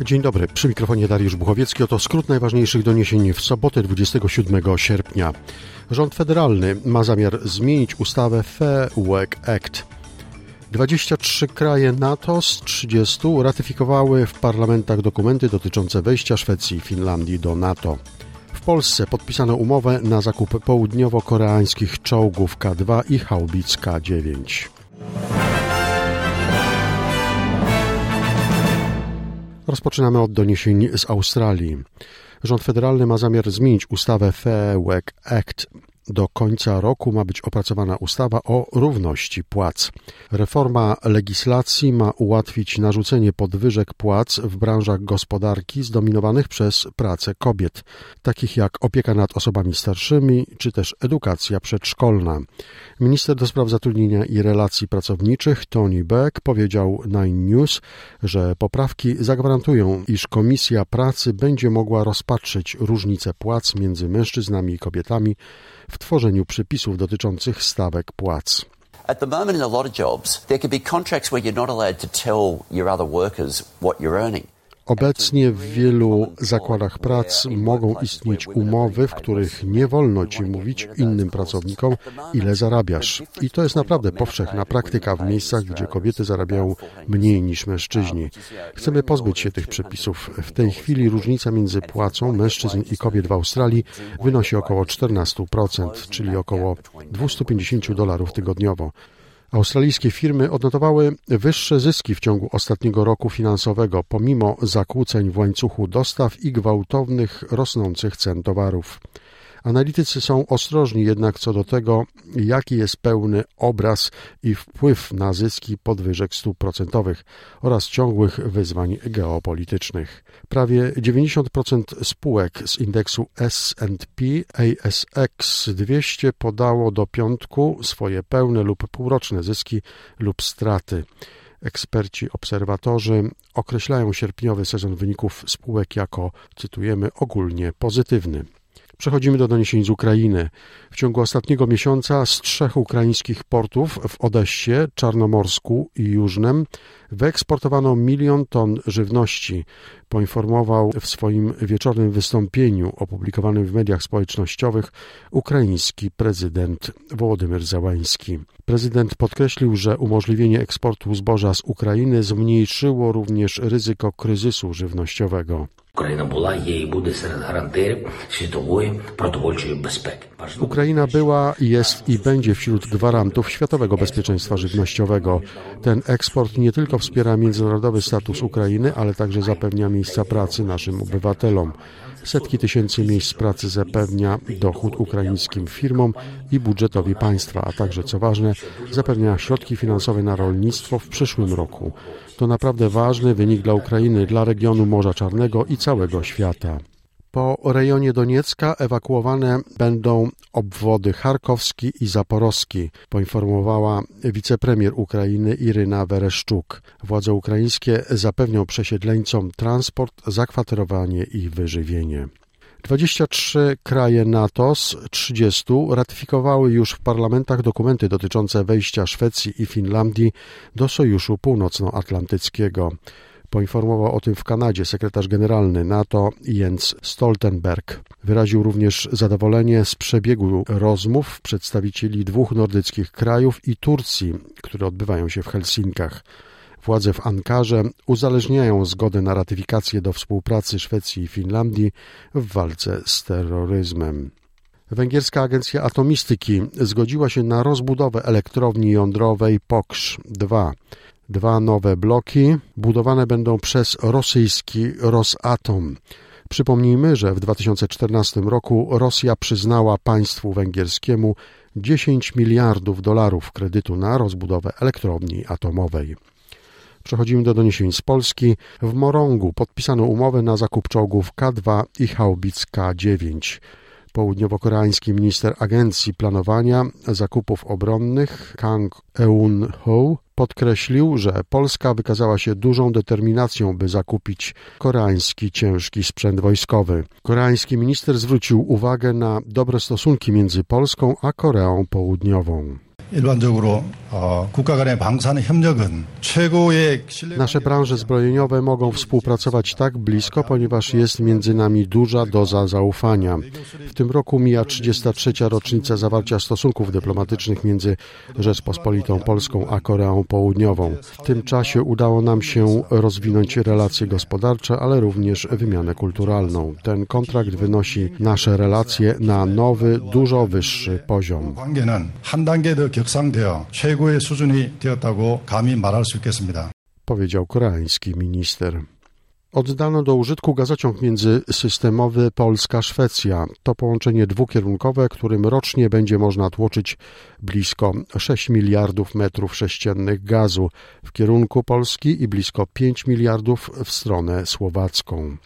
Dzień dobry, przy mikrofonie Dariusz Buchowiecki. Oto skrót najważniejszych doniesień w sobotę 27 sierpnia. Rząd federalny ma zamiar zmienić ustawę Fair Work Act. 23 kraje NATO z 30 ratyfikowały w parlamentach dokumenty dotyczące wejścia Szwecji i Finlandii do NATO. W Polsce podpisano umowę na zakup południowo-koreańskich czołgów K2 i haubic K9. Rozpoczynamy od doniesień z Australii. Rząd federalny ma zamiar zmienić ustawę Fair Work Act do końca roku ma być opracowana ustawa o równości płac. Reforma legislacji ma ułatwić narzucenie podwyżek płac w branżach gospodarki zdominowanych przez pracę kobiet, takich jak opieka nad osobami starszymi czy też edukacja przedszkolna. Minister do spraw zatrudnienia i relacji pracowniczych Tony Beck powiedział Nine News, że poprawki zagwarantują, iż Komisja Pracy będzie mogła rozpatrzyć różnice płac między mężczyznami i kobietami w tworzeniu przepisów dotyczących stawek płac. At the moment in a lot of jobs, there could be contracts where you're not allowed to tell your other workers what you're earning. Obecnie w wielu zakładach prac mogą istnieć umowy, w których nie wolno ci mówić innym pracownikom, ile zarabiasz. I to jest naprawdę powszechna praktyka w miejscach, gdzie kobiety zarabiają mniej niż mężczyźni. Chcemy pozbyć się tych przepisów. W tej chwili różnica między płacą mężczyzn i kobiet w Australii wynosi około 14%, czyli około 250 dolarów tygodniowo. Australijskie firmy odnotowały wyższe zyski w ciągu ostatniego roku finansowego, pomimo zakłóceń w łańcuchu dostaw i gwałtownych rosnących cen towarów. Analitycy są ostrożni jednak co do tego, jaki jest pełny obraz i wpływ na zyski podwyżek stóp procentowych oraz ciągłych wyzwań geopolitycznych. Prawie 90% spółek z indeksu S&P ASX 200 podało do piątku swoje pełne lub półroczne zyski lub straty. Eksperci, obserwatorzy określają sierpniowy sezon wyników spółek jako, cytujemy, ogólnie pozytywny. Przechodzimy do doniesień z Ukrainy. W ciągu ostatniego miesiąca z trzech ukraińskich portów w Odessie, Czarnomorsku i Jużnem wyeksportowano milion ton żywności, poinformował w swoim wieczornym wystąpieniu opublikowanym w mediach społecznościowych ukraiński prezydent Wołodymyr Załański. Prezydent podkreślił, że umożliwienie eksportu zboża z Ukrainy zmniejszyło również ryzyko kryzysu żywnościowego. Ukraina była, є і буде серед гарантирів світової продовольчої безпеки. Ukraina była, jest i będzie wśród gwarantów światowego bezpieczeństwa żywnościowego. Ten eksport nie tylko wspiera międzynarodowy status Ukrainy, ale także zapewnia miejsca pracy naszym obywatelom. Setki tysięcy miejsc pracy zapewnia dochód ukraińskim firmom i budżetowi państwa, a także, co ważne, zapewnia środki finansowe na rolnictwo w przyszłym roku. To naprawdę ważny wynik dla Ukrainy, dla regionu Morza Czarnego i całego świata. Po rejonie Doniecka ewakuowane będą obwody charkowski i zaporowski, poinformowała wicepremier Ukrainy Iryna Wereszczuk. Władze ukraińskie zapewnią przesiedleńcom transport, zakwaterowanie i wyżywienie. 23 kraje NATO z 30 ratyfikowały już w parlamentach dokumenty dotyczące wejścia Szwecji i Finlandii do Sojuszu Północnoatlantyckiego. Poinformował o tym w Kanadzie sekretarz generalny NATO Jens Stoltenberg. Wyraził również zadowolenie z przebiegu rozmów przedstawicieli dwóch nordyckich krajów i Turcji, które odbywają się w Helsinkach. Władze w Ankarze uzależniają zgodę na ratyfikację do współpracy Szwecji i Finlandii w walce z terroryzmem. Węgierska Agencja Atomistyki zgodziła się na rozbudowę elektrowni jądrowej POKSZ 2. Dwa nowe bloki budowane będą przez rosyjski Rosatom. Przypomnijmy, że w 2014 roku Rosja przyznała państwu węgierskiemu 10 miliardów dolarów kredytu na rozbudowę elektrowni atomowej. Przechodzimy do doniesień z Polski. W Morągu podpisano umowę na zakup czołgów K2 i haubic K9. Południowo-koreański minister Agencji Planowania Zakupów Obronnych Kang Eun-ho podkreślił, że Polska wykazała się dużą determinacją, by zakupić koreański ciężki sprzęt wojskowy. Koreański minister zwrócił uwagę na dobre stosunki między Polską a Koreą Południową. 일반적으로 국가 간의 방산 협력은 최고의 Nasze branże zbrojeniowe mogą współpracować tak blisko, ponieważ jest między nami duża doza zaufania. W tym roku mija 33. rocznica zawarcia stosunków dyplomatycznych między Rzeczpospolitą Polską a Koreą Południową. W tym czasie udało nam się rozwinąć relacje gospodarcze, ale również wymianę kulturalną. Ten kontrakt wynosi nasze relacje na nowy, dużo wyższy poziom. 관계는 한 단계 더 격상되어 최고의 수준이 되었다고 감히 말할 수 있겠습니다. powiedział koreański minister. Oddano do użytku gazociąg międzysystemowy Polska-Szwecja. To połączenie dwukierunkowe, którym rocznie będzie można tłoczyć blisko 6 miliardów metrów sześciennych gazu w kierunku Polski i blisko 5 miliardów w stronę słowacką.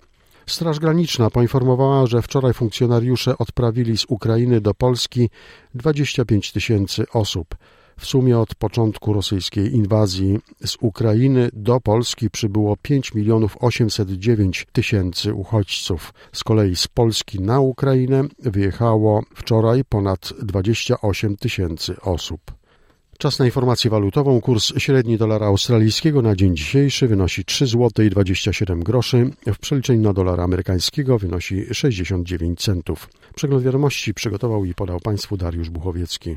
Straż Graniczna poinformowała, że wczoraj funkcjonariusze odprawili z Ukrainy do Polski 25 tysięcy osób. W sumie od początku rosyjskiej inwazji z Ukrainy do Polski przybyło 5 milionów 809 tysięcy uchodźców. Z kolei z Polski na Ukrainę wyjechało wczoraj ponad 28 tysięcy osób. Czas na informację walutową. Kurs średni dolara australijskiego na dzień dzisiejszy wynosi 3 zł i 27 groszy. W przeliczeniu na dolara amerykańskiego wynosi 69 centów. Przegląd wiadomości przygotował i podał Państwu Dariusz Buchowiecki.